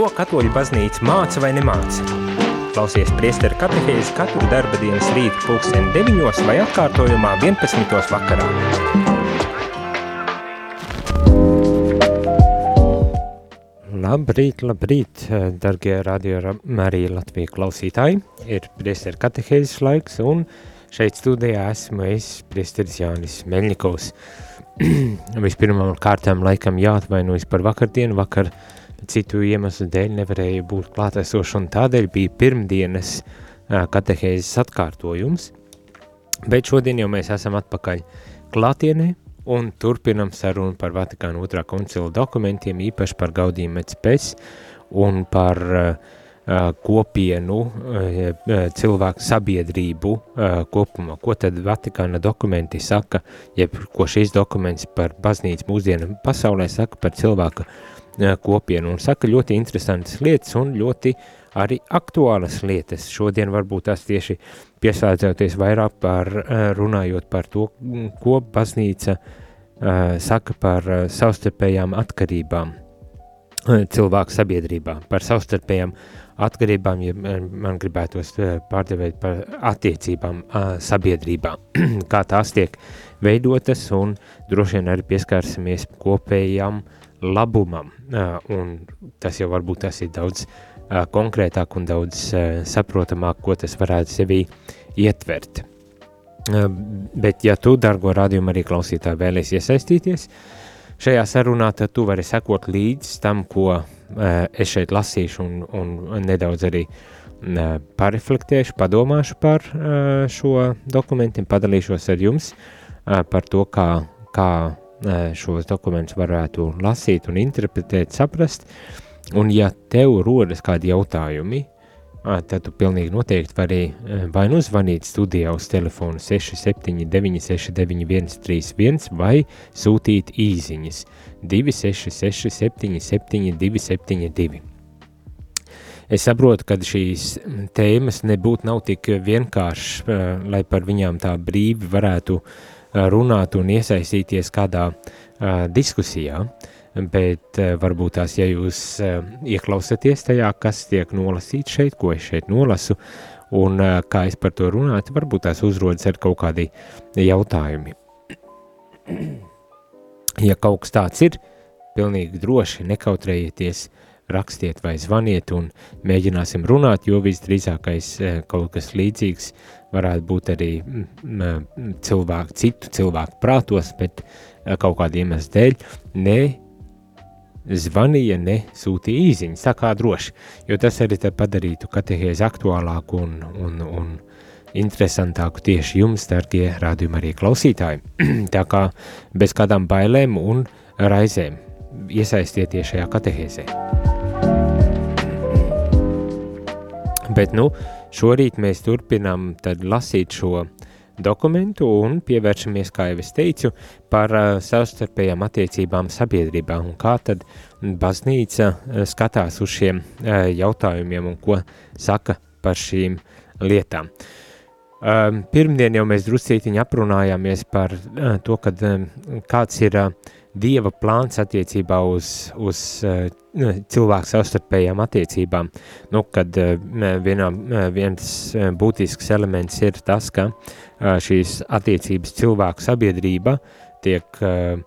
Ko katoļu baznīca māca vai nemāca? Klausies priesteru katehēzi katru darba dienas rītu pulksteni 9 vai atkārtojumā 11. vakarā. Labrīt, labrīt, dargie radio Marija Latvija klausītāji. Ir priesteru katehēzes laiks un šeit studijā esmu es, priesteris Jānis Meļņikovs. Vispirmām kārtām laikam jāatvainojas par vakardienu, vakar citu iemeslu dēļ nevarēja būt klātesoši un tādēļ bija pirmdienas katehēzes atkārtojums, bet šodien jau mēs esam atpakaļ klātienē un turpinam sarunu par Vatikāna otrā koncila dokumentiem, īpaši par Gaudījumu Metspēs un par uh, kopienu, cilvēku sabiedrību kopumā. Ko tad Vatikāna dokumenti saka, jeb ko šīs dokuments par baznīcu mūsdienu pasaulē saka par cilvēku kopienu, un saka ļoti interesantas lietas un ļoti arī aktuālas lietas. Šodien varbūt tās tieši pieslēdzoties vairāk par, runājot par to, ko baznīca saka par savstarpējām atkarībām cilvēku sabiedrībā, par savstarpējām atkarībām, ja man gribētos pārdevēt par attiecībām sabiedrībā, kā tās tiek veidotas un droši vien arī pieskārsimies kopējām labumam, un tas jau varbūt tas ir daudz konkrētāk un daudz saprotamāk, ko tas varētu sevī ietvert. Bet, ja tu, dargo rādījumu arī klausītāji, vēlies iesaistīties šajā sarunā, tad tu vari sekot līdz tam, ko es šeit lasīšu un, un nedaudz arī pareflektēšu, padomāšu par šo dokumentiem, padalīšos ar jums par to, kā, kā šos dokumentus varētu lasīt un interpretēt, saprast. Un ja tev rodas kādi jautājumi, tad tu pilnīgi noteikti vari vai nu zvanīt studijā uz telefonu 679 691 31 vai sūtīt īziņas 266 77 272. Es saprotu, ka šīs tēmas nebūtu tik vienkāršas, lai par viņām tā brīvi varētu runāt un iesaistīties kādā uh, diskusijā, bet uh, varbūt tās, ja jūs uh, ieklausāties tajā, kas tiek nolasīts šeit, ko es šeit nolasu, un uh, kā es par to runātu, varbūt tās uzrodas ar kaut kādi jautājumi. Ja kaut kas tāds ir, pilnīgi droši nekautrējieties, rakstiet vai zvaniet un mēģināsim runāt, jo visdrīzākais eh, kaut kas līdzīgs varētu būt arī cilvēku, citu cilvēku prātos, bet eh, kaut kāda iemesla dēļ ne zvanīja, ne sūtīja īziņas, tā kā droši, jo tas arī padarītu katehēzi aktuālāku un, un, un interesantāku tieši jums, darbie rādījumi arī klausītāji. Tā kā bez kādām bailēm un raizēm iesaistieties šajā katehēzē. Bet nu, šorīt mēs turpinām lasīt šo dokumentu un pievēršamies, kā jau es teicu, par uh, savstarpējām attiecībām sabiedrībā un kā tad baznīca uh, skatās uz šiem uh, jautājumiem un ko saka par šīm lietām. Um, pirmdien jau mēs drusītiņi aprunājāmies par uh, to, kad, um, kāds ir uh, Dieva plāns attiecībā uz, uz uh, cilvēku savstarpējām attiecībām. Nu, kad uh, vienā, viens uh, būtisks elements ir tas, ka šīs attiecības cilvēku sabiedrība tiek um,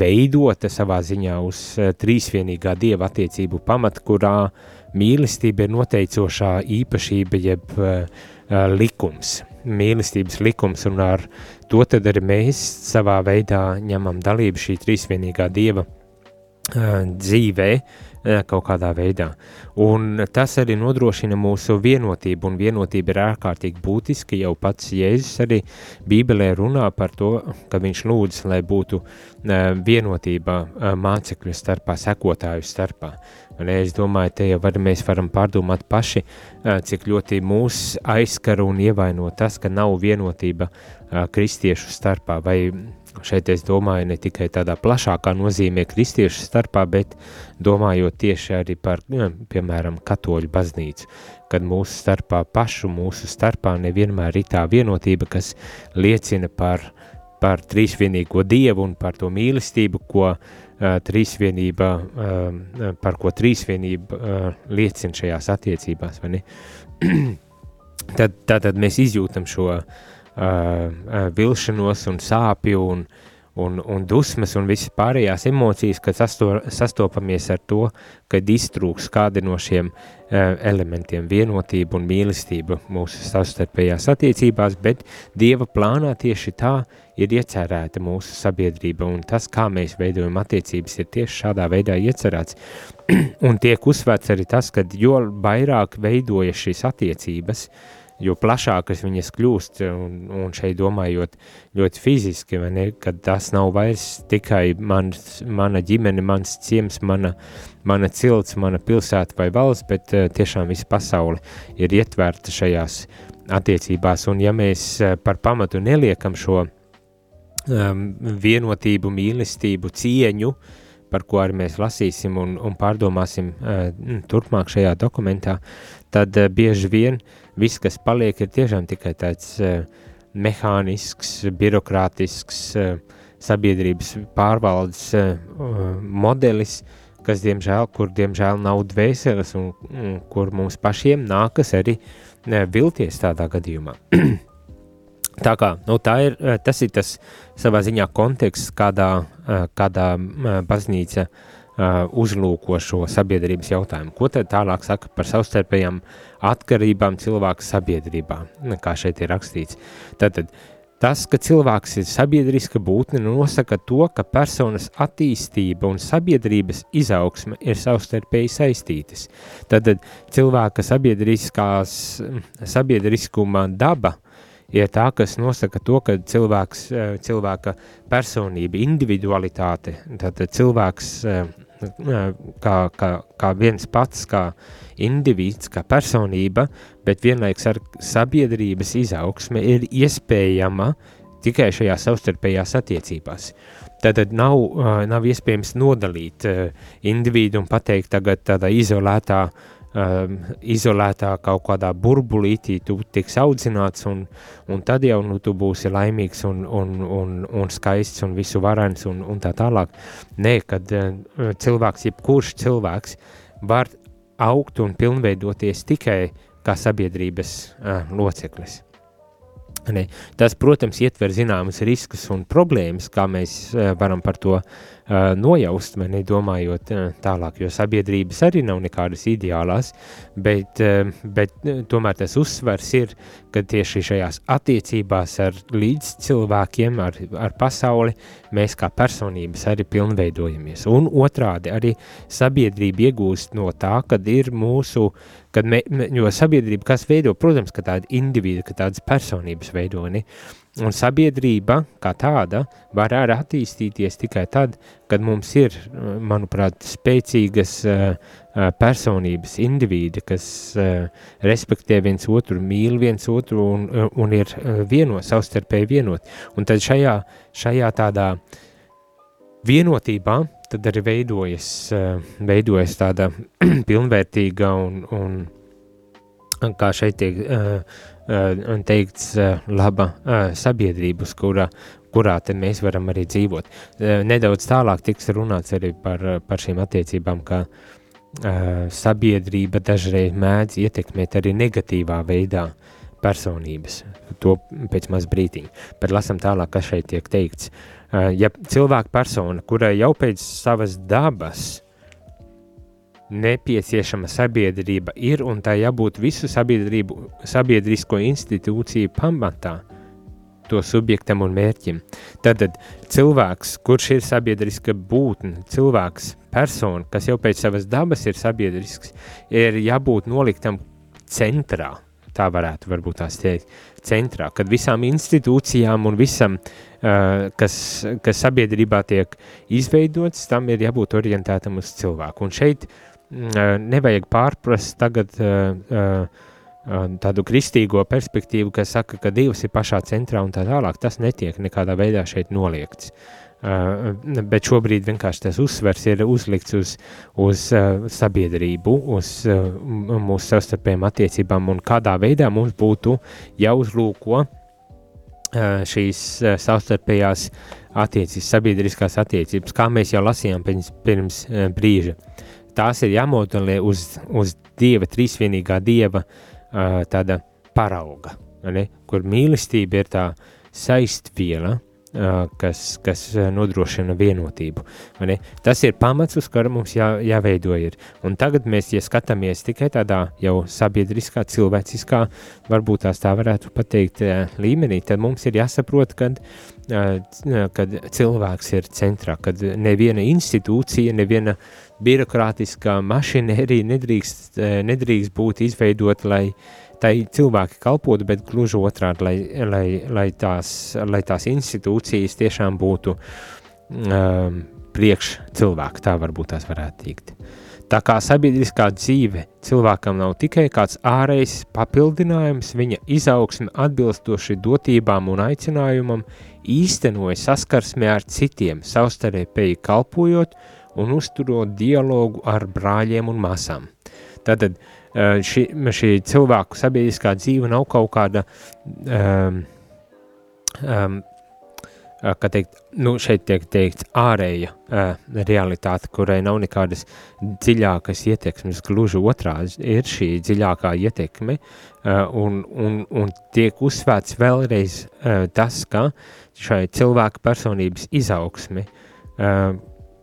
veidota savā ziņā uz trīsvienīgā Dieva attiecību pamata, kurā mīlestība ir noteicošā īpašība jeb likums, mīlestības likums, un ar to tad arī mēs savā veidā ņemam dalību šī trīsvienīgā dieva dzīvē, kaut kādā veidā. Un tas arī nodrošina mūsu vienotību, un vienotība ir ārkārtīgi būtiska. Jau pats Jēzus arī Bībelē runā par to, ka viņš lūdz, lai būtu vienotība mācekļu starpā, sekotāju starpā. Un es domāju, te jau var, mēs varam pārdomāt paši, cik ļoti mūs aizskara un ievaino tas, ka nav vienotība kristiešu starpā, vai Šeit es domāju ne tikai tādā plašākā nozīmē kristiešu starpā, bet domājot tieši arī par, nu, piemēram, katoļu baznīcu, kad mūsu starpā pašu mūsu starpā nevienmēr ir tā vienotība, kas liecina par, par trīsvienīgo dievu un par to mīlestību, ko trīsvienība, par ko trīsvienība liecina šajās attiecībās, vai ne? tad, tad, tad mēs izjūtam šo vilšanos un sāpju un, un, un dusmas un visas pārējās emocijas, kad sasto, sastopamies ar to, kad iztrūks kādi no šiem uh, elementiem - vienotība un mīlestība mūsu savstarpējās attiecībās, bet Dieva plānā tieši tā ir iecerēta mūsu sabiedrība, un tas, kā mēs veidojam attiecības, ir tieši šādā veidā iecerēts. un tiek uzsvērts arī tas, ka jo vairāk veidojas šīs attiecības, uh, jo plašākas viņas kļūst, un, un šeit domājot ļoti fiziski, ne, kad tas nav vairs tikai mans, mana ģimene, mans ciems, mana, mana cilts, mana pilsēta vai valsts, bet uh, tiešām visa pasaule ir ietverta šajās attiecībās, un ja mēs uh, par pamatu neliekam šo um, vienotību, mīlestību, cieņu, par ko arī mēs lasīsim un, un pārdomāsim turpmāk šajā dokumentā, tad bieži vien viss, kas paliek, ir tiešām tikai tāds mehānisks, birokrātisks sabiedrības pārvaldes modelis, kas, diemžēl, kur diemžēl nav dvēseles un, un kur mums pašiem nākas arī vilties tādā gadījumā. Tā kā, nu, tā ir, tas ir tas savā ziņā konteksts, kādā, kādā baznīca uh, Uh, uzlūko šo sabiedrības jautājumu. Ko tad tālāk saka par savstarpējām atkarībām cilvēku sabiedrībā, kā šeit ir rakstīts? Tātad tas, ka cilvēks ir sabiedriska būtne, nosaka to, ka personas attīstība un sabiedrības izaugsme ir savstarpēji saistītas. Tātad cilvēka sabiedriskās, sabiedriskuma daba ir tā, kas nosaka to, ka cilvēks, cilvēka personība, individualitāte, tātad cilvēks kā, kā, kā viens pats, kā indivīds, kā personība, bet vienlaiks ar sabiedrības izaugsme ir iespējama tikai šajā savstarpējās attiecībās. Tātad nav, nav iespējams nodalīt individu un pateikt tagad tādā izolētā uh, um, izolētā kaut kādā burbulītī, tu tiks audzināts, un, un tad jau nu, tu būsi laimīgs un, un, un, un skaists un visu varens un, un tā tālāk. Nē, kad uh, cilvēks, jebkurš cilvēks, var augt un pilnveidoties tikai kā sabiedrības uh, loceklis. Ne. Tas, protams, ietver zināmas riskus un problēmas, kā mēs uh, varam par to uh, nojaust, vai nedomājot tālāk, jo sabiedrības arī nav nekādas ideālās, bet, bet tomēr tas uzsvers ir, ka tieši šajās attiecībās ar līdz cilvēkiem, ar, ar pasauli, mēs kā personības arī pilnveidojamies. Un otrādi arī sabiedrība iegūst no tā, kad ir mūsu, kad me, jo sabiedrība, kas veido, protams, ka tāda individa, ka tādas personības veido, ne? Un sabiedrība kā tāda var arī attīstīties tikai tad, kad mums ir, manuprāt, spēcīgas uh, personības, indivīdi, kas uh, respektē viens otru, mīl viens otru un, un ir vienot, savstarpēji vienot. Un tad šajā, šajā tādā vienotībā tad arī veidojas, veidojas tāda pilnvērtīga un, un kā šeit tiek uh, un teikts laba sabiedrība, uz kura, kurā mēs varam arī dzīvot. Nedaudz tālāk tiks runāts arī par, par šīm attiecībām, ka sabiedrība dažreiz mēdz ietekmēt arī negatīvā veidā personības. To pēc maz brītiņa. Bet lasam tālāk, kas šeit tiek teikts. Ja cilvēka persona, kurai jau pēc savas dabas nepieciešama sabiedrība ir un tā jābūt visu sabiedrisko institūciju pamatā, to subjektam un mērķim. Tad cilvēks, kurš ir sabiedriska būtne, cilvēks, persona, kas jau pēc savas dabas ir sabiedrisks, ir jābūt noliktam centrā. Tā varētu varbūt tās teikt, centrā, kad visām institūcijām un visam, kas, kas sabiedrībā tiek izveidots, tam ir jābūt orientētam uz cilvēku. Un šeit nevajag pārprast tagad tādu kristīgo perspektīvu, kas saka, ka Dievs ir pašā centrā un tā tālāk. Tas netiek nekādā veidā šeit noliegts. Uh, bet šobrīd vienkārši tas uzsvers ir uzlikts uz, uz uh, sabiedrību, uz uh, mūsu savstarpējām attiecībām un kādā veidā mums būtu jāuzlūko šīs savstarpējās attiecības, sabiedriskās attiecības, kā mēs jau lasījām pirms, pirms brīža. Tās ir jāmodelē uz, uz Dieva, trīsvienīgā Dieva tāda parauga, ne? kur mīlestība ir tā saistviela, kas, kas nodrošina vienotību. Tas ir pamats, uz kura mums jā, jāveido ir. Un tagad mēs, ja skatāmies tikai tādā jau sabiedriskā, cilvēciskā, varbūt tā varētu pateikt līmenī, tad mums ir jāsaprot, kad, kad cilvēks ir centrā, kad neviena institūcija, neviena birokrātiskā mašinērija nedrīkst, nedrīkst būt izveidota, lai tai cilvēki kalpotu, bet gluži otrādi, lai, lai, lai, tās, lai tās institūcijas tiešām būtu um, priekš cilvēku, tā varbūt tās varētu teikt. Tā kā sabiedriskā dzīve cilvēkam nav tikai kāds ārējs papildinājums, viņa izaugsme atbilstoši dotībām un aicinājumam īstenoja saskarsmē ar citiem, savstarpēji kalpojot un uzturot dialogu ar brāļiem un māsām. Tātad uh, šī, šī cilvēku sabiedriskā dzīve nav kaut kāda, um, um, kā teikt, nu šeit tiek teikts ārēja uh, realitāte, kurai nav nekādas dziļākas ietekmes, gluži otrādi ir šī dziļākā ietekme, uh, un, un, un tiek uzsvērts vēlreiz uh, tas, ka šai cilvēka personības izaugsme uh,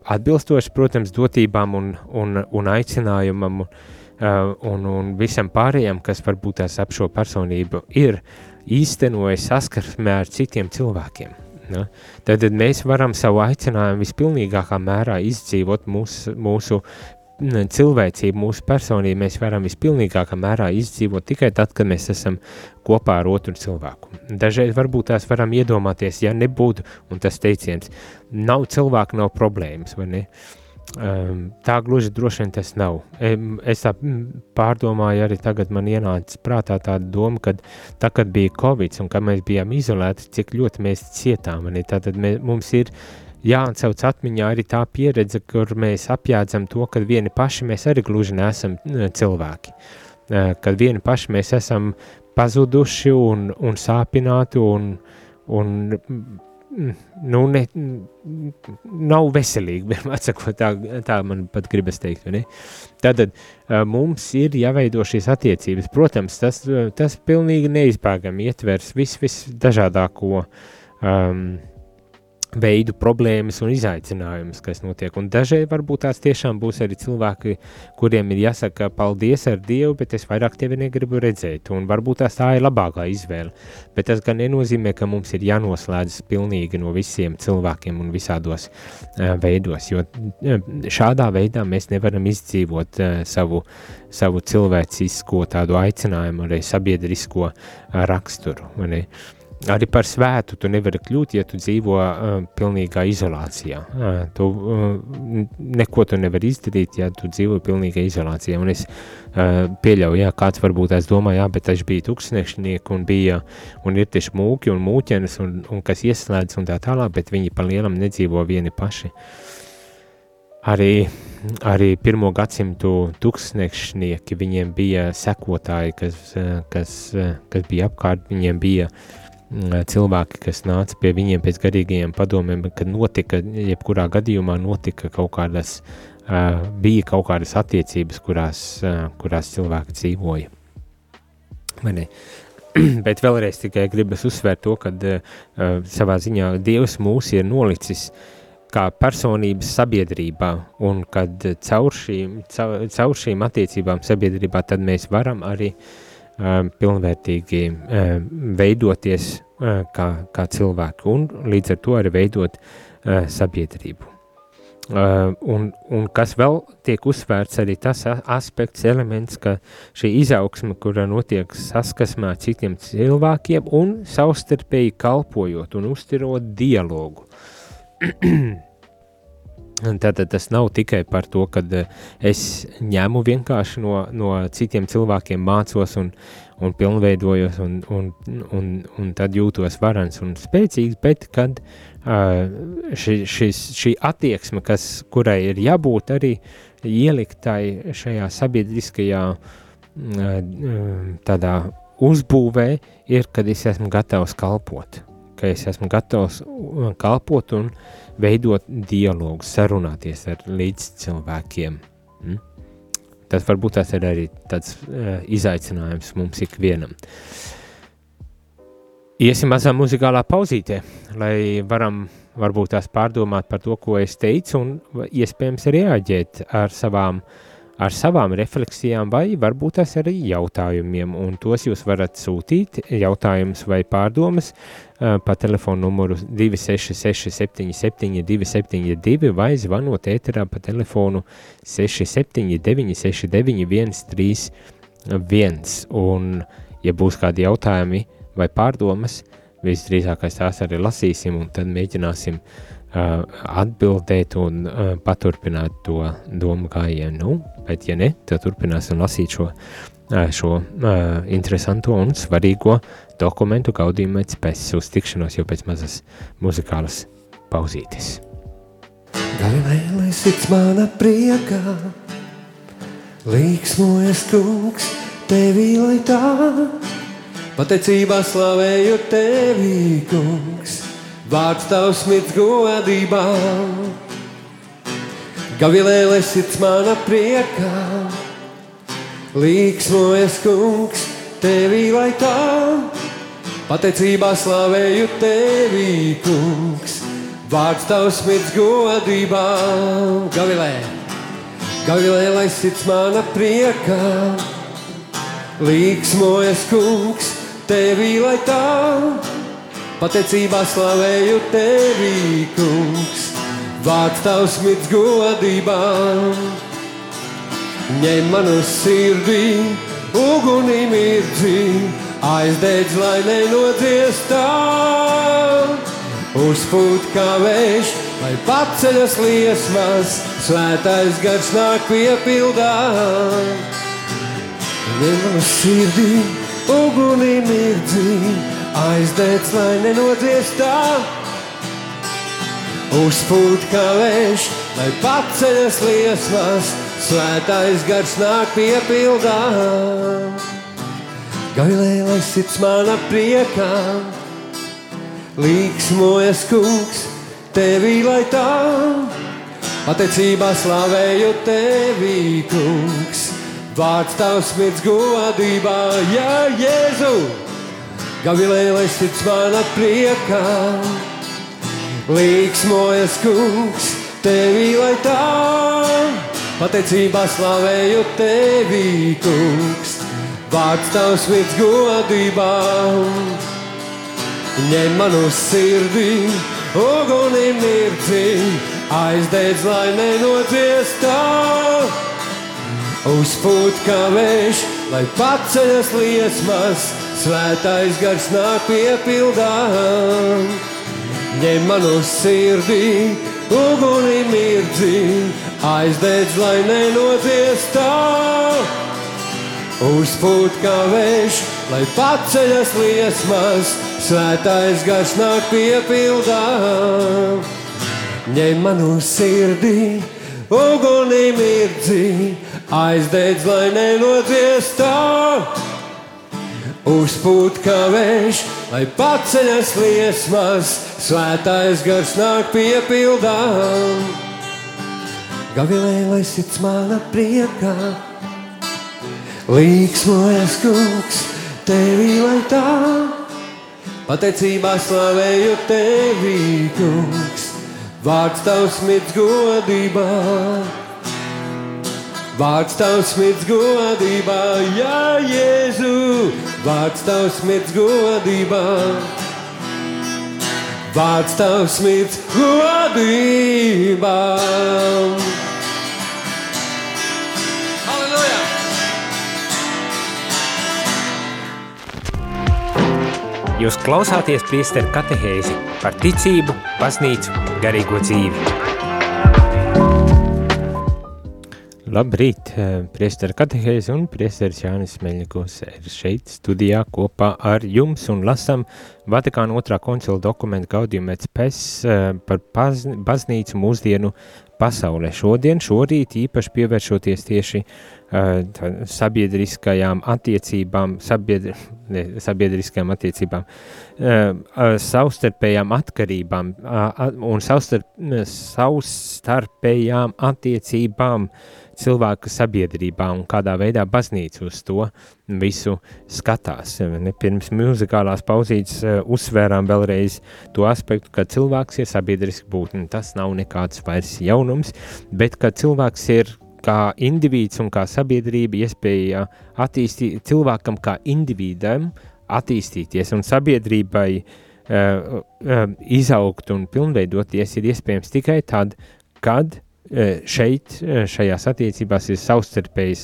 atbilstoši, protams, dotībām un, un, un aicinājumam un, un, un visam pārējiem, kas varbūt tās ap šo personību ir, īstenojis saskarsmē ar citiem cilvēkiem. Ja? Tad, tad mēs varam savu aicinājumu vispilnīgākā mērā izdzīvot mūsu, mūsu cilvēcību, mūsu personību mēs varam vispilnīgākā mērā izdzīvot tikai tad, kad mēs esam kopā ar otru cilvēku. Dažreiz varbūt tās varam iedomāties, ja nebūtu, un tas teiciens, nav cilvēku, nav problēmas, vai ne? Uh, tā gluži droši vien tas nav. Es tā pārdomāju, arī tagad man ienāca prātā tāda doma, ka tā, kad bija Covid un kad mēs bijām izolēti, cik ļoti mēs cietām. Tātad mē, mums ir jāatcauc atmiņā arī tā pieredze, kur mēs apjēdzam to, ka vieni paši mēs arī gluži neesam cilvēki. Kad vieni paši mēs esam pazuduši un, un sāpināti un, un nu, ne, nav veselīgi, vienmēr sakot, tā, tā man pat gribas teikt? Tātad mums ir jāveido šīs attiecības. Protams, tas, tas pilnīgi neizbēgami ietvers vis, visdažādāko um, veidu problēmas un izaicinājumus, kas notiek. Un dažreiz varbūt tās tiešām būs arī cilvēki, kuriem ir jāsaka paldies ar Dievu, bet es vairāk tevi negribu redzēt. Un varbūt tās tā ir labākā izvēle. Bet tas gan nenozīmē, ka mums ir jānoslēdzas pilnīgi no visiem cilvēkiem un visādos uh, veidos, jo uh, šādā veidā mēs nevaram izdzīvot uh, savu, savu cilvēcisko tādu aicinājumu, arī sabiedrisko uh, raksturu. Ne? Arī par svētu tu nevari kļūt, ja tu dzīvo uh, pilnīgā izolācijā. Uh, tu uh, neko tu nevari izdarīt, ja tu dzīvo pilnīgā izolācijā. Un es uh, pieļauju, jā, kāds varbūt es domāju, jā, bet taču bija tūkstnieki un bija, un ir tieši mūki un mūķenes, un, un kas ieslēdz un tā tālāk, bet viņi pa lielam nedzīvo vieni paši. Arī, arī pirmo gadsimtu tūkstnieki, viņiem bija sekotāji, kas, kas, kas bija apkārt, viņiem bija cilvēki, kas nāca pie viņiem pēc garīgajiem padomiem, kad notika, jebkurā gadījumā notika kaut kādas, bija kaut kādas attiecības, kurās, kurās cilvēki dzīvoja. Bet vēlreiz tikai gribas uzsvērt to, ka uh, savā ziņā Dievs mūs ir nolicis kā personības sabiedrībā, un kad caur šīm, caur, caur šīm attiecībām sabiedrībā, tad mēs varam arī uh, pilnvērtīgi uh, veidoties kā, kā cilvēki un līdz ar to arī veidot sabiedrību. Un, un kas vēl tiek uzsvērts arī tas aspekts, elements, ka šī izaugsme, kura notiek saskarsmē ar citiem cilvēkiem un savstarpēji kalpojot un uzturot dialogu. Tātad tas nav tikai par to, ka es ņemu vienkārši no, no citiem cilvēkiem mācos un, un pilnveidojos, un, un, un, un tad jūtos varans un spēcīgs, bet kad uh, ši, šis, šī attieksme, kas, kurai ir jābūt arī ieliktai šajā sabiedriskajā uh, tādā uzbūvē, ir, kad es esmu gatavs kalpot, ka es esmu gatavs kalpot un veidot dialogu, sarunāties ar līdz cilvēkiem. Mm? Tas varbūt tas ir arī tāds uh, izaicinājums mums ikvienam. Iesim mazā muzikālā pauzītē, lai varam varbūt tās pārdomāt par to, ko es teicu, un iespējams reaģēt ar savām uh, ar savām refleksijām vai varbūt tas arī jautājumiem, un tos jūs varat sūtīt, jautājumus vai pārdomas pa telefonu numuru 266 77 272 vai zvanot ēterā pa telefonu 679 69 131, un ja būs kādi jautājumi vai pārdomas, visdrīzākais tās arī lasīsim, un tad mēģināsim uh, atbildēt un paturpināt to domu gājienu. Nu, bet, ja ne, tad turpināsim lasīt šo, šo interesanto un svarīgo dokumentu gaudījumu pēc pēc uz tikšanos jau pēc mazas muzikālas pauzītes. Galilēlē sirds mana priekā, līksmojas kungs, tevī lai tā, pateicībā slavēju tevī kungs vārds tavs smits godībā. Gavilēlē sirds mana priekā, līksmojas kungs, tevī lai tā, pateicībā slavēju tevī kungs, vārds tavs smits godībā. Gavilē, gavilēlē sirds mana priekā, līksmojas kungs, tevī lai tā, Pateicībā slavēju tevi, kungs, vārds tavs mirds godībā. Ņem manu sirdī, uguni mirdzi, aizdedz, lai nenodziestā. Uzpūt kā vējš, lai paceļas liesmas, svētais gars nāk piepildā. Ņem manu sirdī, uguni mirdzi, aizdēts, lai nenodziestā. Uzpūt kā vējš, lai paceļas liesmas, svētais gars nāk piepildā. Gailē, lai sirds mana priekā, līksmojas kungs, tevī lai tā. Pateicībā slavēju tevi, kungs, vārds tavs mirds godībā, jā, Jēzus! Gavilēlais sirds mana priekā, līksmojas kungs, tevi lai tā, pateicībā slavēju tevi, kungs, vārds tavs sirds godībā. Ņem manu sirdī, uguni mirdzi, aizdedz, lai nenodziestā. Uzpūt kā vējš, lai paceļas liesmas, svētais gars nāk piepildā. Ņem manu sirdī, uguni mirdzi, aizdedz, lai nenodziestā. Uzpūt kā vējš, lai paceļas liesmas, svētais gars nāk piepildā. Ņem manu sirdī, uguni mirdzi, aizdedz, lai nenodziestā. Uzpūt kā vējš, lai paceļas liesmas, svētais gars nāk piepildām. Gavilē, lai sirds mana priekā, līksmojas kungs, tevi lai tā. Pateicībā slavēju tevi, kungs, vārds tavs mirds godībā. Vārds tavs mirds godībā, jā, Jēzu, vārds tavs mirds godībā. Vārds tavs mirds godībā. Halleluja! Jūs klausāties priesteru katehēzi par ticību, baznīcu, garīgo dzīvi. Labrīt, eh, priestara katehēze un priesteris Jānis Meļņikos ir šeit studijā kopā ar jums un lasam Vatikāna otrā koncila dokumentu gaudījumu pēc pes eh, par baznīcu mūsdienu pasaulē. Šodien, šorīt īpaši pievēršoties tieši uh, sabiedriskajām attiecībām, sabiedri, ne, sabiedriskajām attiecībām, uh, uh, savstarpējām atkarībām uh, un savstarp, savstarpējām attiecībām cilvēka sabiedrībā un kādā veidā baznīca uz to visu skatās. Pirms muzikālās pauzītes uh, uzsvērām vēlreiz to aspektu, ka cilvēks ir sabiedriski būtne. Tas nav nekāds vairs jaunums, bet ka cilvēks ir kā indivīds un kā sabiedrība iespēja attīstīt cilvēkam kā individam attīstīties un sabiedrībai uh, uh, izaugt un pilnveidoties ir iespējams tikai tad, kad šeit, šajās attiecībās ir savstarpējas,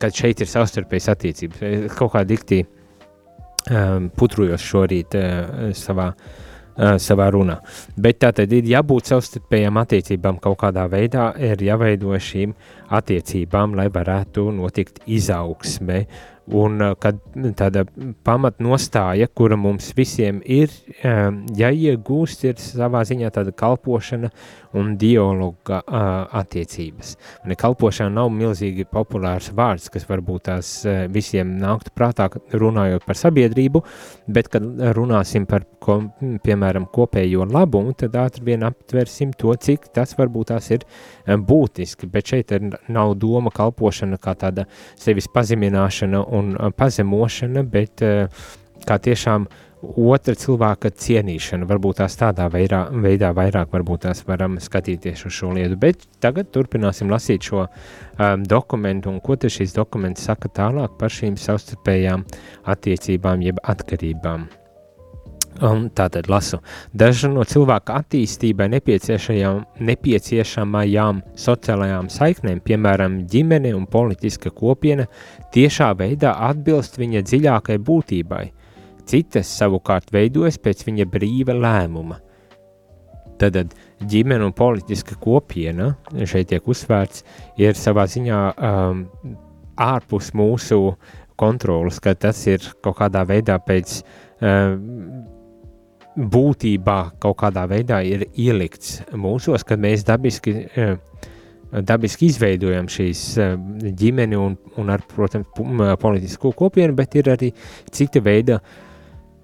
kad šeit ir savstarpējas attiecības. Kaut kā dikti um, putrujos šorīt uh, savā, uh, savā runā. Bet tā tad ir jābūt savstarpējām attiecībām kaut kādā veidā, ir jāveido šīm attiecībām, lai varētu notikt izaugsme Un uh, kad tāda pamatnostāja, kura mums visiem ir jāiegūst, ir savā ziņā tāda kalpošana un dialoga uh, attiecības. Un kalpošana nav milzīgi populārs vārds, kas varbūt tās visiem nāktu prātā runājot par sabiedrību, bet kad runāsim par, ko, piemēram, kopējo labumu, tad ātri vien aptversim to, cik tas varbūt tās ir būtiski, bet šeit nav doma kalpošana kā tāda sevis pazemināšana un un pazemošana, bet kā tiešām otra cilvēka cienīšana. Varbūt tās tādā veidā, veidā vairāk tās varam skatīties uz šo lietu. Bet tagad turpināsim lasīt šo um, dokumentu un ko šīs dokuments saka tālāk par šīm savstarpējām attiecībām jeb atkarībām. Un tātad lasu. Daži no cilvēka attīstībai nepieciešamajām sociālajām saiknēm, piemēram, ģimene un politiska kopiena, tiešā veidā atbilst viņa dziļākai būtībai. Citas savukārt veidojas pēc viņa brīva lēmuma. Tad ģimene un politiska kopiena, šeit tiek uzsvērts, ir savā ziņā um, ārpus mūsu kontrolas, ka tas ir kaut kādā veidā pēc um, būtībā kaut kādā veidā ir ielikts mūsos, kad mēs dabiski, eh, dabiski izveidojam šīs eh, ģimeni un, un ar, protams, politisko kopienu, bet ir arī cita veida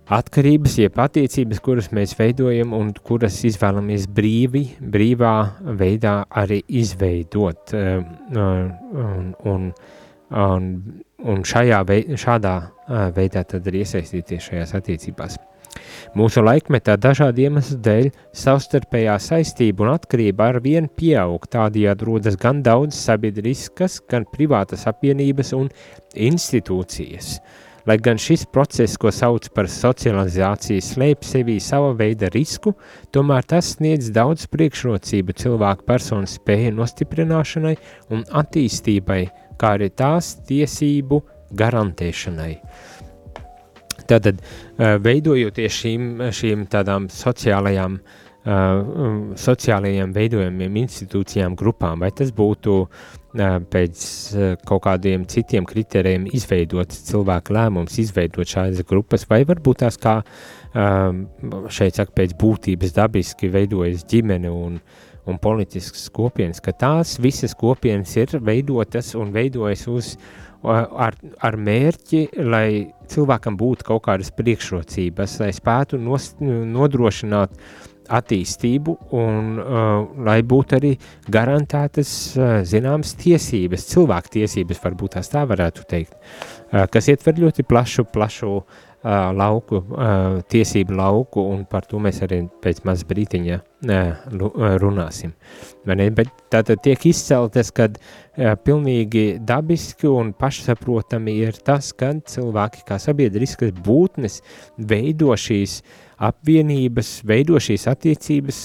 atkarības, jeb attiecības, kuras mēs veidojam un kuras izvēlamies brīvi, brīvā veidā arī izveidot eh, un, un, un, un šajā veidā, šādā veidā tad arī iesaistīties šajās attiecībās. Mūsu laikmetā dažādu iemeslu dēļ savstarpējā saistība un atkarība ar vienu pieaug, tādējādi rodas gan daudz sabiedriskas, gan privātas apvienības un institūcijas. Lai gan šis process, ko sauc par socializāciju, slēp sevī sava veida risku, tomēr tas sniedz daudz priekšrocību cilvēku personu spēju nostiprināšanai un attīstībai, kā arī tās tiesību garantēšanai. Tātad, veidojoties šīm, šīm tādām sociālajām, sociālajiem veidojumiem, institūcijām, grupām, vai tas būtu pēc kaut kādiem citiem kritērijiem izveidots cilvēku lēmums, izveidot šādas grupas, vai varbūt tās kā šeit saka, pēc būtības dabiski veidojas ģimene un, un politiskas kopienas, ka tās visas kopienas ir veidotas un veidojas uz uh, ar, ar mērķi, lai cilvēkam būtu kaut kādas priekšrocības, lai spētu nos, nodrošināt attīstību un uh, lai būtu arī garantētas uh, zināmas tiesības, cilvēku tiesības, varbūt tās tā varētu teikt, uh, kas ietver ļoti plašu, plašu uh, lauku, tiesību lauku, un par to mēs arī pēc maz brītiņa runāsim. Bet tātad tiek izceltas, kad pilnīgi dabiski un pašsaprotami ir tas, kad cilvēki kā sabiedriskas būtnes veido šīs apvienības, veido šīs attiecības,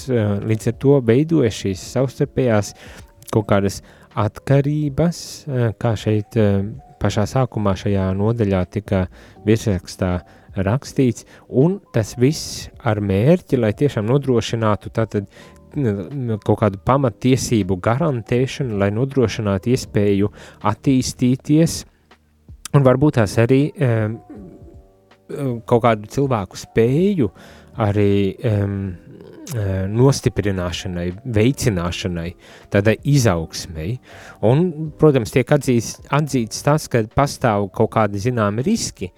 līdz ar to veidoja šīs savstarpējās kaut kādas atkarības, kā šeit pašā sākumā šajā nodaļā tika virsrakstā rakstīts, un tas viss ar mērķi, lai tiešām nodrošinātu tātad kaut kādu pamatiesību garantēšanu, lai nodrošinātu iespēju attīstīties, un varbūt tās arī um, kaut kādu cilvēku spēju arī um, nostiprināšanai, veicināšanai, tādai izaugsmei. Un, protams, tiek atzīts, atzīts tas, ka pastāv kaut kādi zināmi riski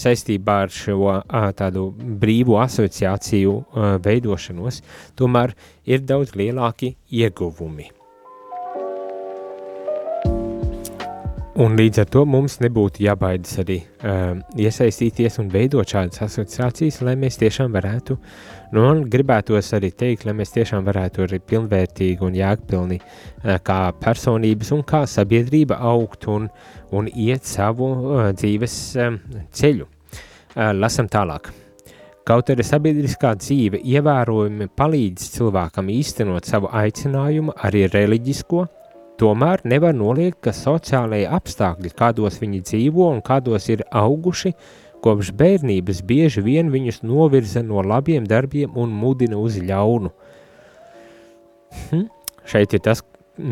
saistībā ar šo tādu brīvu asociāciju veidošanos, tomēr ir daudz lielāki ieguvumi. Un līdz ar to mums nebūtu jābaidās arī uh, iesaistīties un veidot šādas asociācijas, lai mēs tiešām varētu, nu, un gribētos arī teikt, lai mēs tiešām varētu arī pilnvērtīgi un jēgpilni uh, kā personības un kā sabiedrība augt un, un iet savu uh, dzīves uh, ceļu. Uh, lasam tālāk. Kaut arī sabiedriskā dzīve ievērojami palīdz cilvēkam īstenot savu aicinājumu, arī reliģisko, Tomēr nevar noliegt, ka sociālajie apstākļi, kādos viņi dzīvo un kādos ir auguši, kopš bērnības bieži vien viņus novirza no labiem darbiem un mudina uz ļaunu. Hm? Šeit ir tas,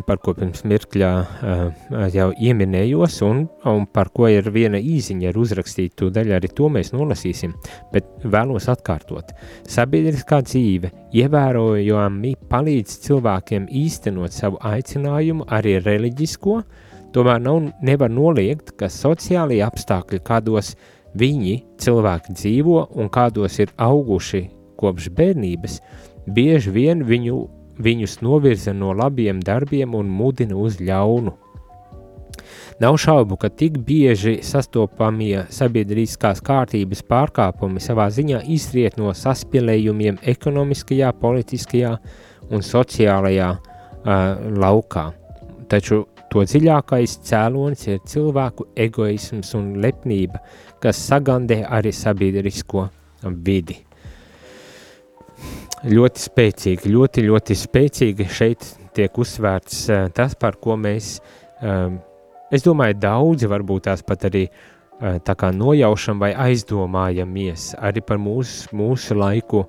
par ko pirms mirkļā uh, jau ieminējos, un, un par ko ir viena īziņa ir uzrakstīta, tūdaļ arī to mēs nolasīsim, bet vēlos atkārtot. Sabiedriskā dzīve ievērojami palīdz cilvēkiem īstenot savu aicinājumu, arī reliģisko, tomēr nav, nevar noliegt, ka sociālie apstākļi, kādos viņi cilvēki dzīvo un kādos ir auguši kopš bērnības, bieži vien viņu viņus novirza no labiem darbiem un mudina uz ļaunu. Nav šaubu, ka tik bieži sastopamie sabiedriskās kārtības pārkāpumi savā ziņā izriet no saspēlējumiem ekonomiskajā, politiskajā un sociālajā uh, laukā. Taču to dziļākais cēlonis ir cilvēku egoisms un lepnība, kas sagandē arī sabiedrisko vidi ļoti spēcīgi, ļoti, ļoti spēcīgi šeit tiek uzsvērts uh, tas, par ko mēs, um, es domāju, daudzi varbūt tās pat arī uh, tā kā nojaušam vai aizdomājamies arī par mūsu, mūsu laiku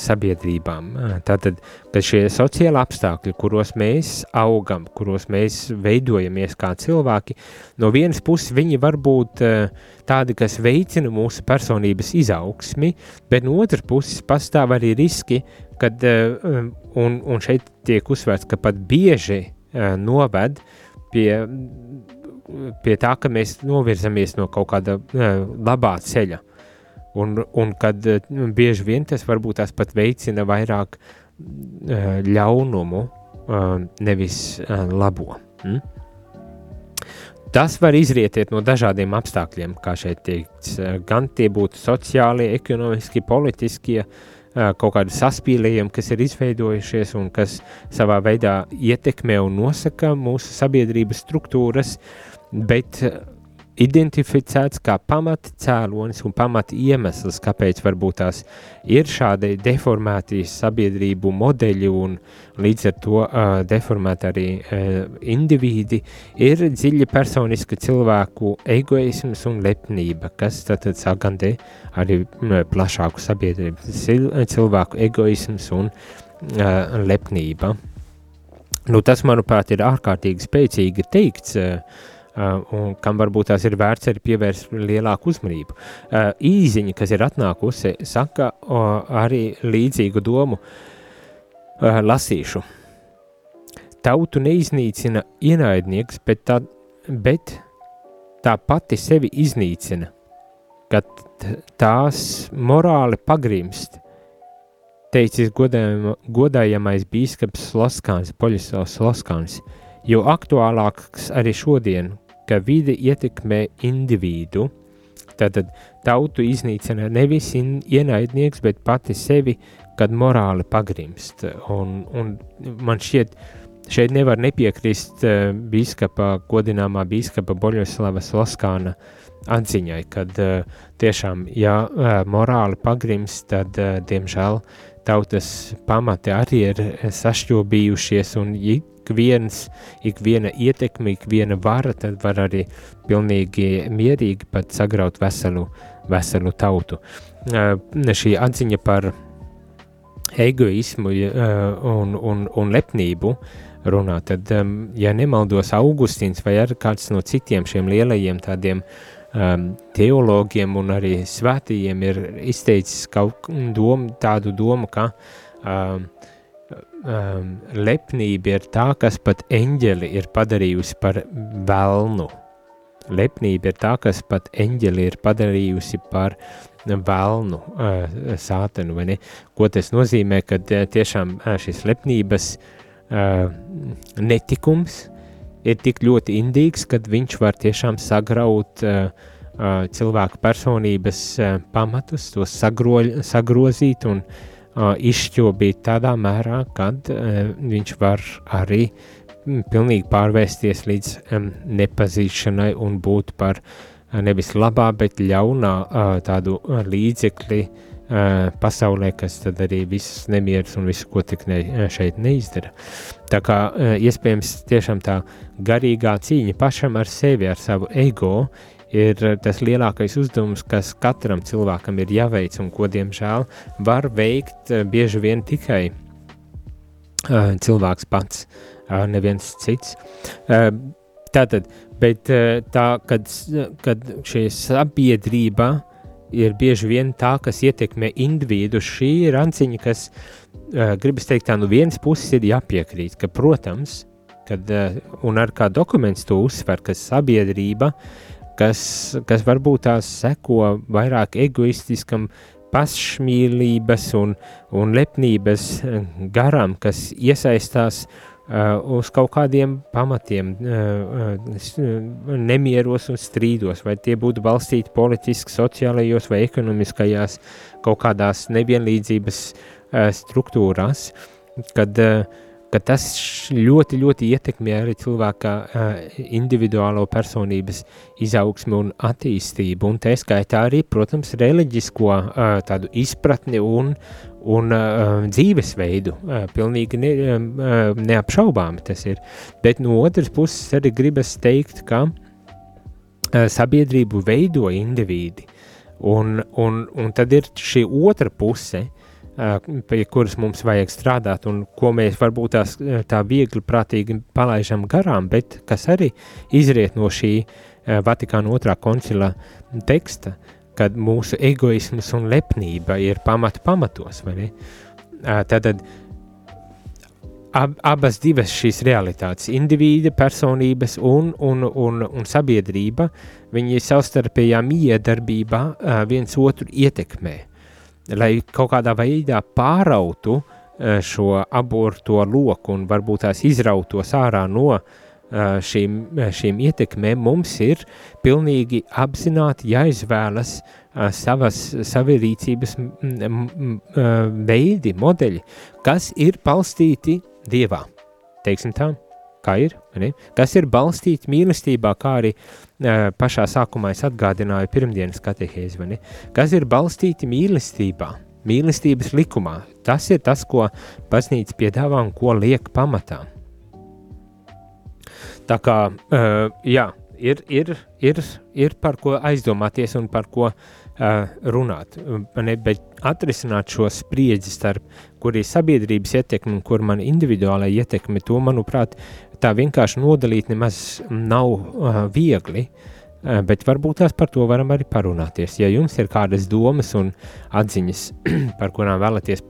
sabiedrībām. Tātad, šie sociāli apstākļi, kuros mēs augam, kuros mēs veidojamies kā cilvēki, no vienas puses viņi var būt tādi, kas veicina mūsu personības izaugsmi, bet no otras puses pastāv arī riski, kad, un, un šeit tiek uzsvērts, ka pat bieži noved pie, pie tā, ka mēs novirzamies no kaut kāda labā ceļa. Un, un kad nu, bieži vien tas varbūt tās pat veicina vairāk uh, ļaunumu, uh, nevis uh, labo. Mm? Tas var izrietēt no dažādiem apstākļiem, kā šeit teikts, gan tie būtu sociālie, ekonomiski, politiskie, kaut kādi saspīlējumi, kas ir izveidojušies un kas savā veidā ietekmē un nosaka mūsu sabiedrības struktūras, bet identificēts kā pamata cēlonis un pamata iemesls, kāpēc varbūt tās ir šādi deformēti sabiedrību modeļi un līdz ar to uh, deformēti arī uh, indivīdi, ir dziļi personiska cilvēku egoisms un lepnība, kas tad sagandē arī plašāku sabiedrību, cilvēku egoisms un uh, lepnība. Nu, tas, manuprāt, ir ārkārtīgi spēcīgi teikts Uh, un kam varbūt tās ir vērts arī pievērst lielāku uzmanību. Uh, īziņa, kas ir atnākusi, saka arī līdzīgu domu uh, lasīšu. Tautu neiznīcina ienaidnieks, bet tā, bet tā pati sevi iznīcina, kad tās morāli pagrimst, teicis godājamais bīskaps Sloskāns, Poļisovs Sloskāns, jo aktuālāks arī šodien, ka vide ietekmē individu, tātad tautu iznīcina nevis ienaidnieks, bet pati sevi, kad morāli pagrimst. Un, un man šķiet, šeit nevar nepiekrist uh, bīskapa, godināmā bīskapa Boļoslavas Loskāna atziņai, kad uh, tiešām, ja uh, morāli pagrimst, tad, uh, diemžēl, tautas pamati arī ir sašķobījušies un ik viens, ik viena ietekme, ik viena vara, tad var arī pilnīgi mierīgi pat sagraut veselu, veselu tautu. Uh, šī atziņa par egoismu uh, un, un, un lepnību runā, tad, ja nemaldos Augustīns vai ar kāds no citiem šiem lielajiem tādiem um, teologiem un arī svētījiem ir izteicis kaut domu, tādu domu, ka um, um, lepnība ir tā, kas pat eņģeli ir padarījusi par velnu. Lepnība ir tā, kas pat eņģeli ir padarījusi par velnu, uh, sātenu, vai ne? Ko tas nozīmē, kad uh, tiešām uh, šis lepnības uh, netikums ir tik ļoti indīgs, kad viņš var tiešām sagraut uh, cilvēku personības pamatus, tos sagroļ, sagrozīt un uh, izšķobīt tādā mērā, kad viņš var arī pilnīgi pārvērsties līdz nepazīšanai un būt par nevis labā, bet ļaunā tādu līdzekli pasaulē, kas tad arī visas nemieras un visu, ko tik ne, šeit neizdara. Tā kā iespējams tiešām tā garīgā cīņa pašam ar sevi, ar savu ego, ir tas lielākais uzdevums, kas katram cilvēkam ir jāveic un ko, diemžēl, var veikt bieži vien tikai uh, cilvēks pats, uh, neviens cits. Uh, tātad, bet tā, kad, kad šī sabiedrība ir bieži vien tā, kas ietekmē individu. Šī ir ranciņa, kas, uh, gribas teikt, tā no nu vienas puses ir jāpiekrīt, ka, protams, kad, uh, un ar kā dokuments to uzsver, ka sabiedrība, kas, kas varbūt tās seko vairāk egoistiskam pašmīlības un, un lepnības garam, kas iesaistās uh, Uh, uz kaut kādiem pamatiem, uh, uh, nemieros un strīdos, vai tie būtu balstīti politiski, sociālajos vai ekonomiskajās kaut kādās nevienlīdzības struktūrās, kad uh, ka tas ļoti, ļoti ietekmē arī cilvēka uh, individuālo personības izaugsmi un attīstību, un tā skaitā arī, protams, reliģisko uh, tādu izpratni un, un uh, dzīvesveidu. Uh, pilnīgi ne, uh, neapšaubāmi tas ir. Bet no otras puses arī gribas teikt, ka uh, sabiedrību veido indivīdi, un, un, un tad ir šī otra puse, uh, pie kuras mums vajag strādāt un ko mēs varbūt tās, tā viegli prātīgi palaižam garām, bet kas arī izriet no šī Vatikāna otrā koncila teksta, kad mūsu egoisms un lepnība ir pamata pamatos? Tātad ab, abas divas šīs realitātes, indivīda, personības un, un, un, un sabiedrība, viņi savstarpējā miedarbībā viens otru ietekmē lai kaut kādā veidā pārautu eh, šo aborto loku un varbūt tās izrautos ārā no eh, šīm, eh, šīm ietekmēm, mums ir pilnīgi apzināti jāizvēlas savas, savi rīcības veidi, modeļi, kas ir balstīti Dievā, teiksim tā kā ir, ne? kas ir balstīti mīlestībā, kā arī uh, pašā sākumā es atgādināju pirmdienas katehēzi, kas ir balstīti mīlestībā, mīlestības likumā. Tas ir tas, ko baznīca piedāvā un ko liek pamatā. Tā kā, uh, jā, ir, ir, ir, ir par ko aizdomāties un par ko uh, runāt, bet atrisināt šo spriedzi starp, kur ir sabiedrības ietekme un kur man individuālai ietekme, to, manuprāt, tā vienkārši nodalīt nemaz nav viegli, bet varbūt tās par to varam arī parunāties. Ja jums ir kādas domas un atziņas, par kurām vēlaties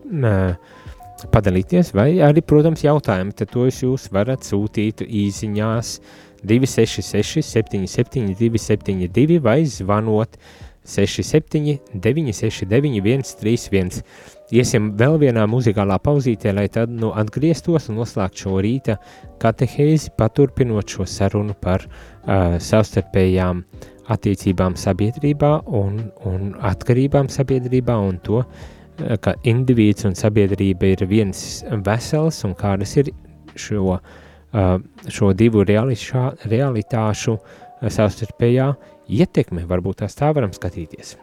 padalīties, vai arī, protams, jautājumi, tad tos jūs varat sūtīt īsiņās 266 77 272 vai zvanot 67 969 131. Iesim vēl vienā muzikālā pauzītē, lai tad nu, atgrieztos un noslēgtu šo rīta katehēzi, paturpinot šo sarunu par uh, savstarpējām attiecībām sabiedrībā un, un atkarībām sabiedrībā un to, uh, ka individs un sabiedrība ir viens vesels un kādas ir šo, uh, šo divu reališā, realitāšu uh, savstarpējā ietekme. Varbūt tās tā varam skatīties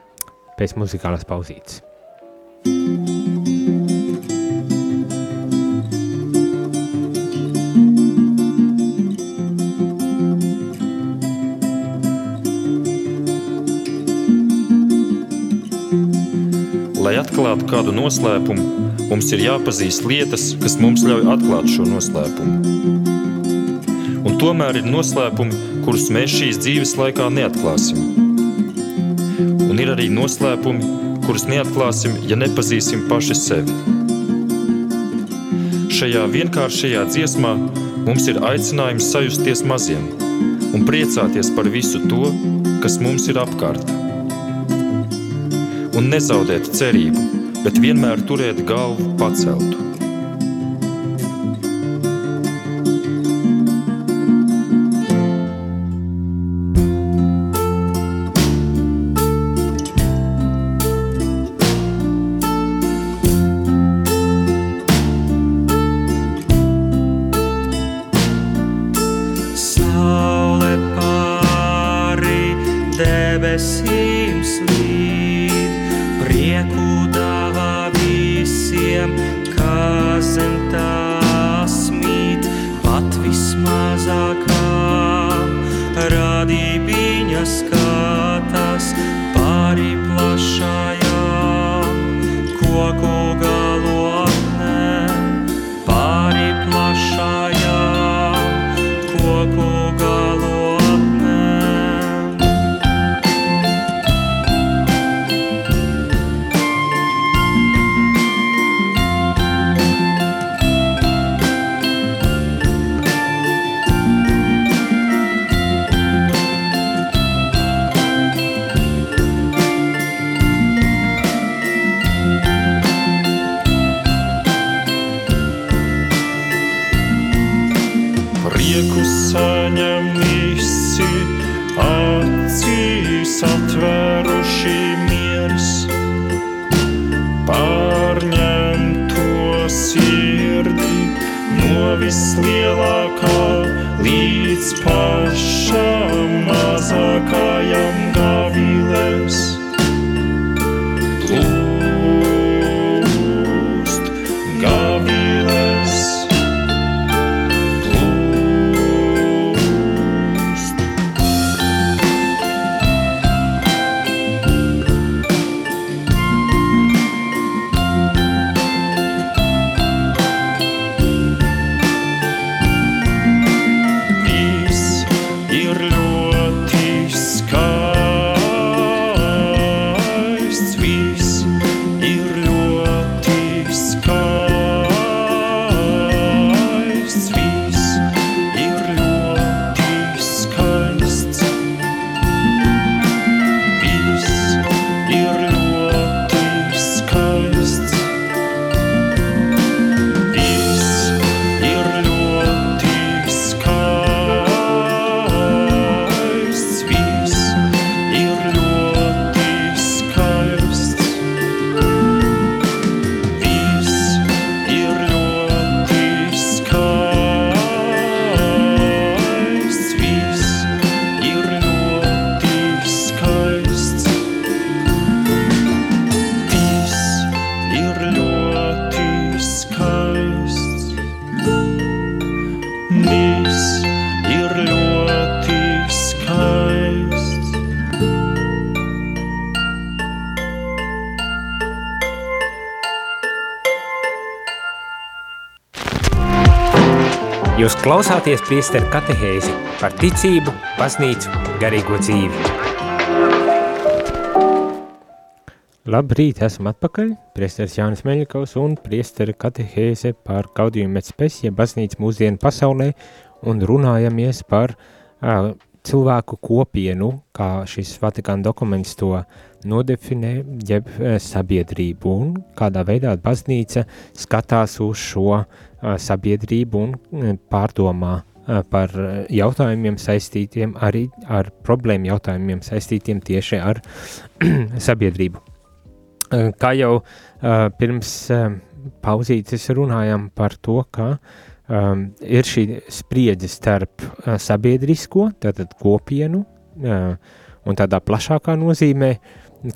pēc muzikālās pauzītes. Lai atklātu kādu noslēpumu, mums ir jāpazīst lietas, kas mums ļauj atklāt šo noslēpumu. Un tomēr ir noslēpumi, kurus mēs šīs dzīves laikā neatklāsim. Un ir arī noslēpumi, kurus neatklāsim, ja nepazīsim paši sevi. šajā vienkāršajā dziesmā mums ir aicinājums sajusties maziem un priecāties par visu to, kas mums ir apkārt. Un nezaudēt cerību, bet vienmēr turēt galvu paceltu. Klausāties priesteru katehēzi par ticību, baznīcu, garīgo dzīvi. Labrīt, esam atpakaļ. Priesteris Jānis Meļikovs un priestera katehēze par kaudījumu met spesie baznīcu mūsdienu pasaulē un runājamies par uh, cilvēku kopienu, kā šis Vatikāna dokuments to nodefinē, jeb uh, sabiedrību un kādā veidā baznīca skatās uz šo uh, sabiedrību un pārdomā par jautājumiem saistītiem arī ar problēmu jautājumiem saistītiem tieši ar sabiedrību. Kā jau pirms pauzītes runājam par to, ka um, ir šī spriedze starp uh, sabiedrisko, tātad kopienu, uh, un tādā plašākā nozīmē,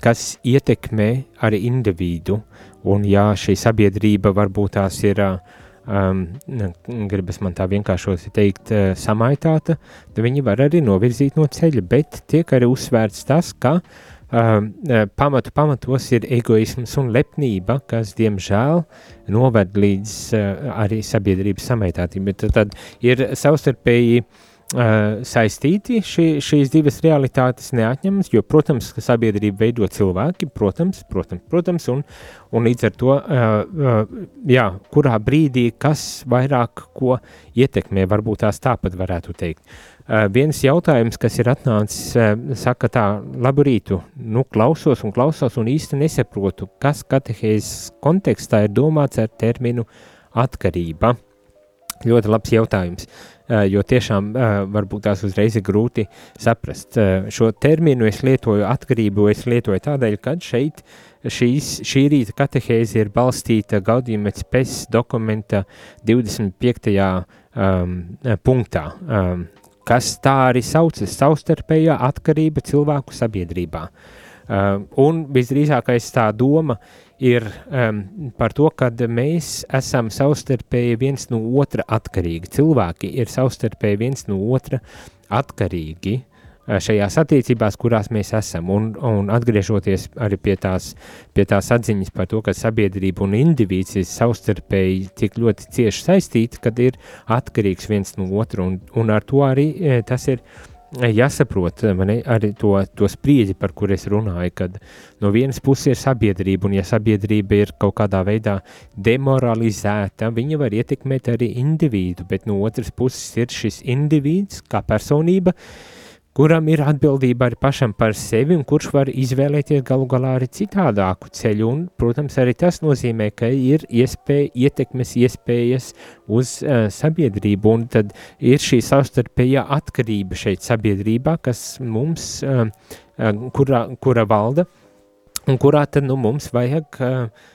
kas ietekmē arī individu, un ja šī sabiedrība varbūt tās ir uh, um, gribas man tā vienkāršoti teikt, uh, samaitāta, tad viņi var arī novirzīt no ceļa, bet tiek arī uzsvērts tas, ka um, pamatu pamatos ir egoisms un lepnība, kas, diemžēl, noved līdz uh, arī sabiedrības samaitātībai. Tad, tad ir savstarpēji saistīti šī, šīs divas realitātes neatņemas, jo, protams, ka sabiedrība veido cilvēki, protams, protams, protams un, un līdz ar to, jā, kurā brīdī kas vairāk ko ietekmē, varbūt tās tāpat varētu teikt. Viens jautājums, kas ir atnācis, saka tā, labu rītu, nu klausos un klausos un īsti nesaprotu, kas katehēzes kontekstā ir domāts ar terminu atkarība. Ļoti labs jautājums. Eh, jo tiešām eh, varbūt tās uzreiz ir grūti saprast. Eh, šo terminu es lietoju atkarību, es lietoju tādēļ, ka šeit šīs, šī rīta katehēze ir balstīta Gaudījumets PES dokumenta 25. Um, punktā, um, kas tā arī saucas savstarpējā atkarība cilvēku sabiedrībā. Um, un visdrīzākais tā doma ir um, par to, ka mēs esam savstarpēji viens no otra atkarīgi. Cilvēki ir savstarpēji viens no otra atkarīgi uh, šajās attiecībās, kurās mēs esam. Un, un atgriežoties arī pie tās, pie tās atziņas par to, ka sabiedrība un indivīds ir savstarpēji tik ļoti cieši saistīti, kad ir atkarīgs viens no otra, un, un ar to arī eh, tas ir jāsaprot mani, arī to, to spriedzi, par kur es runāju, kad no vienas puses ir sabiedrība, un ja sabiedrība ir kaut kādā veidā demoralizēta, viņa var ietekmēt arī individu, bet no otras puses ir šis individs kā personība, uh, kuram ir atbildība arī pašam par sevi un kurš var izvēlēties galu galā arī citādāku ceļu. Un, protams, arī tas nozīmē, ka ir iespēja, ietekmes iespējas uz uh, sabiedrību, un tad ir šī savstarpējā atkarība šeit sabiedrībā, kas mums, uh, uh, kura, kura valda, un kurā tad nu, mums vajag uh,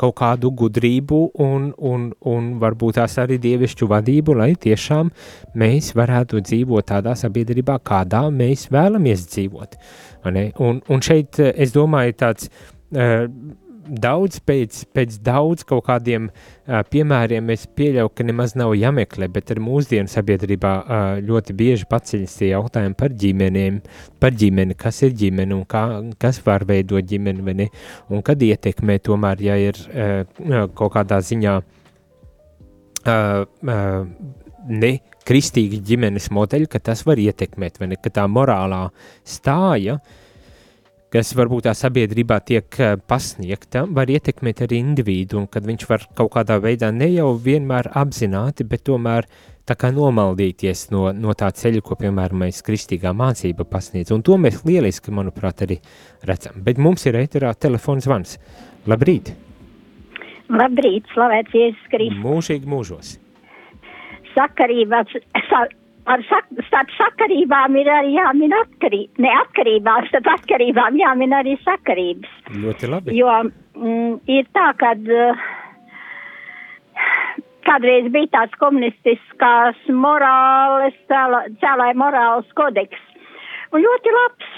kaut kādu gudrību un, un, un varbūt tās arī dievišķu vadību, lai tiešām mēs varētu dzīvot tādā sabiedrībā, kādā mēs vēlamies dzīvot. Un, un šeit es domāju tāds daudz pēc, pēc daudz kaut kādiem uh, piemēriem es pieļauju, ka nemaz nav jāmeklē, bet ar mūsdienu sabiedrībā uh, ļoti bieži paceļas tie jautājumi par ģimenēm, par ģimeni, kas ir ģimene un kā, kas var veidot ģimeni, vai ne, un kad ietekmē tomēr, ja ir uh, kaut kādā ziņā uh, uh, ne kristīgi ģimenes modeļi, ka tas var ietekmēt, vai ne, ka tā morālā stāja uh, kas varbūt tā sabiedrībā tiek eh, pasniegta, var ietekmēt arī individu, un kad viņš var kaut kādā veidā ne jau vienmēr apzināti, bet tomēr tā kā nomaldīties no, no tā ceļa, ko, piemēram, mēs kristīgā mācība pasniedz, un to mēs lieliski, manuprāt, arī redzam. Bet mums ir ēterā telefons zvans. Labrīt! Labrīt, slavēts Jēzus Kristus! Mūžīgi mūžos! Sakarībā, sa, ar sak, starp sakarībām ir arī jāmin atkarība, ne atkarībās, starp atkarībām jāmin arī sakarības. Ļoti labi. Jo mm, ir tā, kad uh, kādreiz bija tāds komunistiskās morāles, cēlāja morāles kodeks. Un ļoti labs.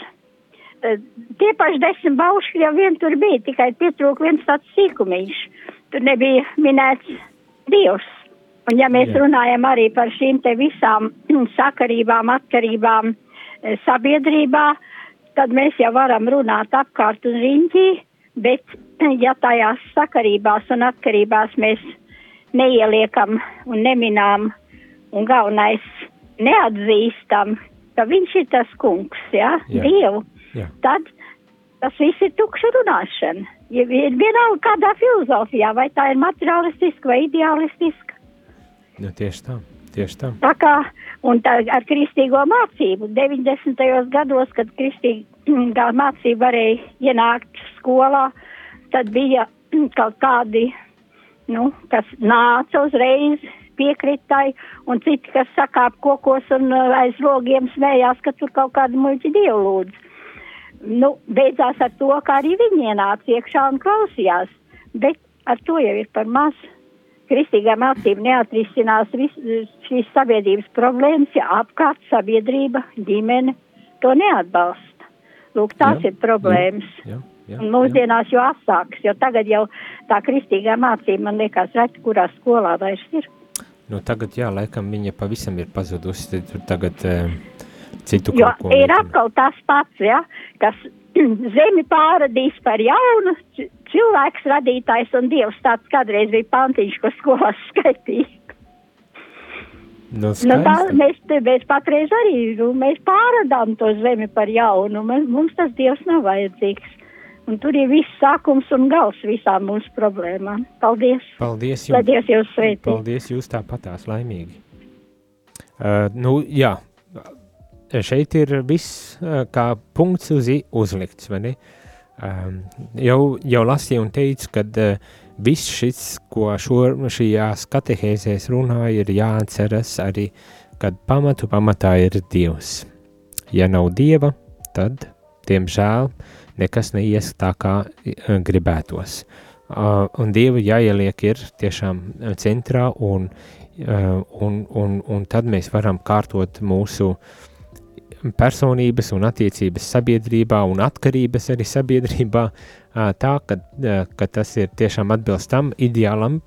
Uh, tie paši desmit baušļi jau vien tur bija, tikai pietrūk viens tāds sīkumiņš. Tur nebija minēts Dievs. Un ja mēs Jā. runājam arī par šīm te visām sakarībām, atkarībām e, sabiedrībā, tad mēs jau varam runāt apkārt un riņķī, bet ja tajās sakarībās un atkarībās mēs neieliekam un neminām un galvenais neatzīstam, ka viņš ir tas kungs, ja, Jā. Dievu, Jā. tad tas viss ir tukša runāšana. Ir vienalga kādā filozofijā, vai tā ir materialistiska vai idealistiska Nu, tieši tā. Tieši tā. tā kā, tā ar kristīgo mācību 90. gados, kad kristīgā mācība varēja ienākt skolā, tad bija kaut kādi, nu, kas nāca uzreiz piekritai, un citi, kas sakāp kokos un uh, aiz logiem smējās, ka tur kaut kādu muļķi dievu lūdz. Nu, beidzās ar to, ka arī viņi ienāca iekšā un klausījās, bet ar to jau ir par mazu kristīgā mācība neatrisinās vis, šīs sabiedrības problēmas, ja apkārt sabiedrība, ģimene to neatbalsta. Lūk, tās jā, ir problēmas. Jā, jā, jā, Un mūsdienās jau asāks, jo tagad jau tā kristīgā mācība, man liekas, reti, kurā skolā vairs ir. Nu, tagad, jā, laikam viņa pavisam ir pazudusi, tur tagad e, citu jo kaut ko. Ir atkal tas pats, ja, kas zemi pāradīs par jaunu, cilvēks radītājs un dievs tāds kādreiz bija pantiņš, ko skolās skaitīja. Nu, Nu, tā, mēs, te- mēs patreiz arī nu, mēs pārādām to zemi par jaunu. Mums tas dievs nav vajadzīgs. Un tur ir viss sākums un gals visām mūsu problēmām. Paldies! Paldies Lai jums! Dievs jūs sveitī! Paldies, jūs tāpatās laimīgi. Uh, nu, jā, šeit ir viss uh, kā punkts uz i uzlikts, vai ne? Um, jau, jau lasīju un teicu, ka uh, viss šis, ko šo, šajās katehēzēs runāja, ir jāatceras arī, kad pamatu pamatā ir Dievs. Ja nav Dieva, tad, diemžēl, nekas neies tā, kā uh, gribētos. Uh, un Dievu jāieliek ir tiešām uh, centrā, un, uh, un, un, un tad mēs varam kārtot mūsu personības un attiecības sabiedrībā un atkarības arī sabiedrībā tā, ka, ka tas ir tiešām atbilst tam ideālam,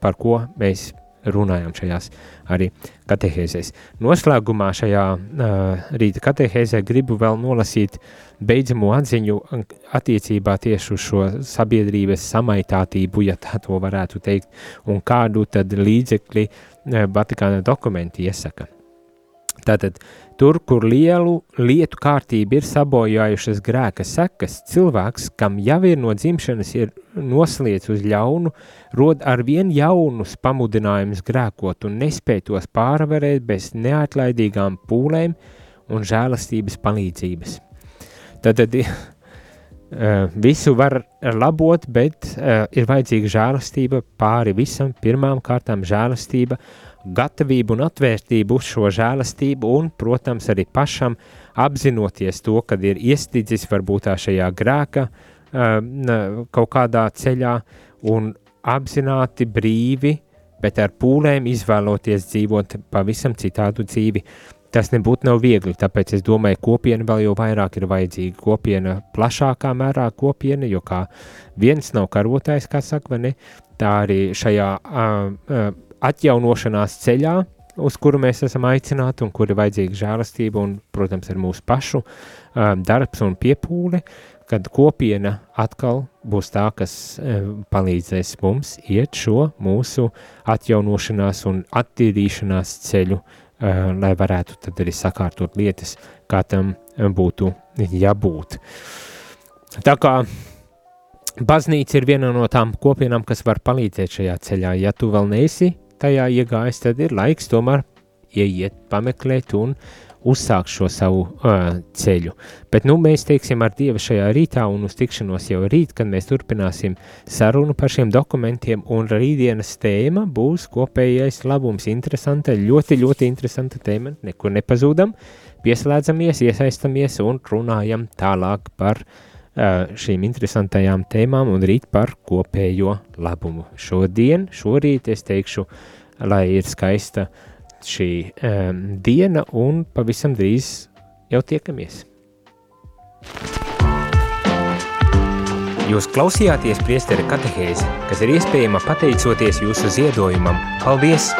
par ko mēs runājam šajās arī katehēzēs. Noslēgumā šajā uh, rīta katehēzē gribu vēl nolasīt beidzamo atziņu attiecībā tieši uz šo sabiedrības samaitātību, ja tā to varētu teikt, un kādu tad līdzekļi uh, Vatikāna dokumenti iesaka. Tātad, tur, kur lielu lietu kārtību ir sabojājušas grēka sekas, cilvēks, kam jau ir no dzimšanas ir nosliec uz ļaunu, rod ar vien jaunus pamudinājumus grēkot un nespēj tos pārvarēt bez neatlaidīgām pūlēm un žēlastības palīdzības. Tātad uh, visu var labot, bet uh, ir vajadzīga žēlastība pāri visam, pirmām kārtām žēlastība, gatavību un atvērtību uz šo žēlastību un, protams, arī pašam apzinoties to, kad ir iestidzis varbūt tā šajā grēka uh, kaut kādā ceļā un apzināti brīvi, bet ar pūlēm izvēloties dzīvot pavisam citādu dzīvi. Tas nebūtu nav viegli, tāpēc es domāju, kopiena vēl jau vairāk ir vajadzīga. Kopiena plašākā mērā kopiena, jo kā viens nav karotājs, kā saka, ne, tā arī šajā uh, uh, atjaunošanās ceļā, uz kuru mēs esam aicināti un kur ir vajadzīga žēlastība un, protams, ir mūsu pašu um, darbs un piepūle, kad kopiena atkal būs tā, kas um, palīdzēs mums iet šo mūsu atjaunošanās un attīrīšanās ceļu, uh, lai varētu tad arī sakārtot lietas, kā tam būtu jābūt. Tā kā baznīca ir viena no tām kopienām, kas var palīdzēt šajā ceļā. Ja tu vēl neesi tajā iegājis, tad ir laiks tomēr ieiet, pameklēt un uzsākt šo savu uh, ceļu. Bet nu, mēs teiksim ar Dievu šajā rītā un uz tikšanos jau rīt, kad mēs turpināsim sarunu par šiem dokumentiem, un rītdienas tēma būs kopējais labums. Interesanta, ļoti, ļoti interesanta tēma, nekur nepazūdam, pieslēdzamies, iesaistamies un runājam tālāk par uh, šīm interesantajām tēmām un rīt par kopējo labumu. Šodien, šorīt es teikšu, lai ir skaista šī um, diena un pavisam drīz jau tiekamies. Jūs klausījāties priesteri katehēzi, kas ir iespējama pateicoties jūsu ziedojumam. Paldies!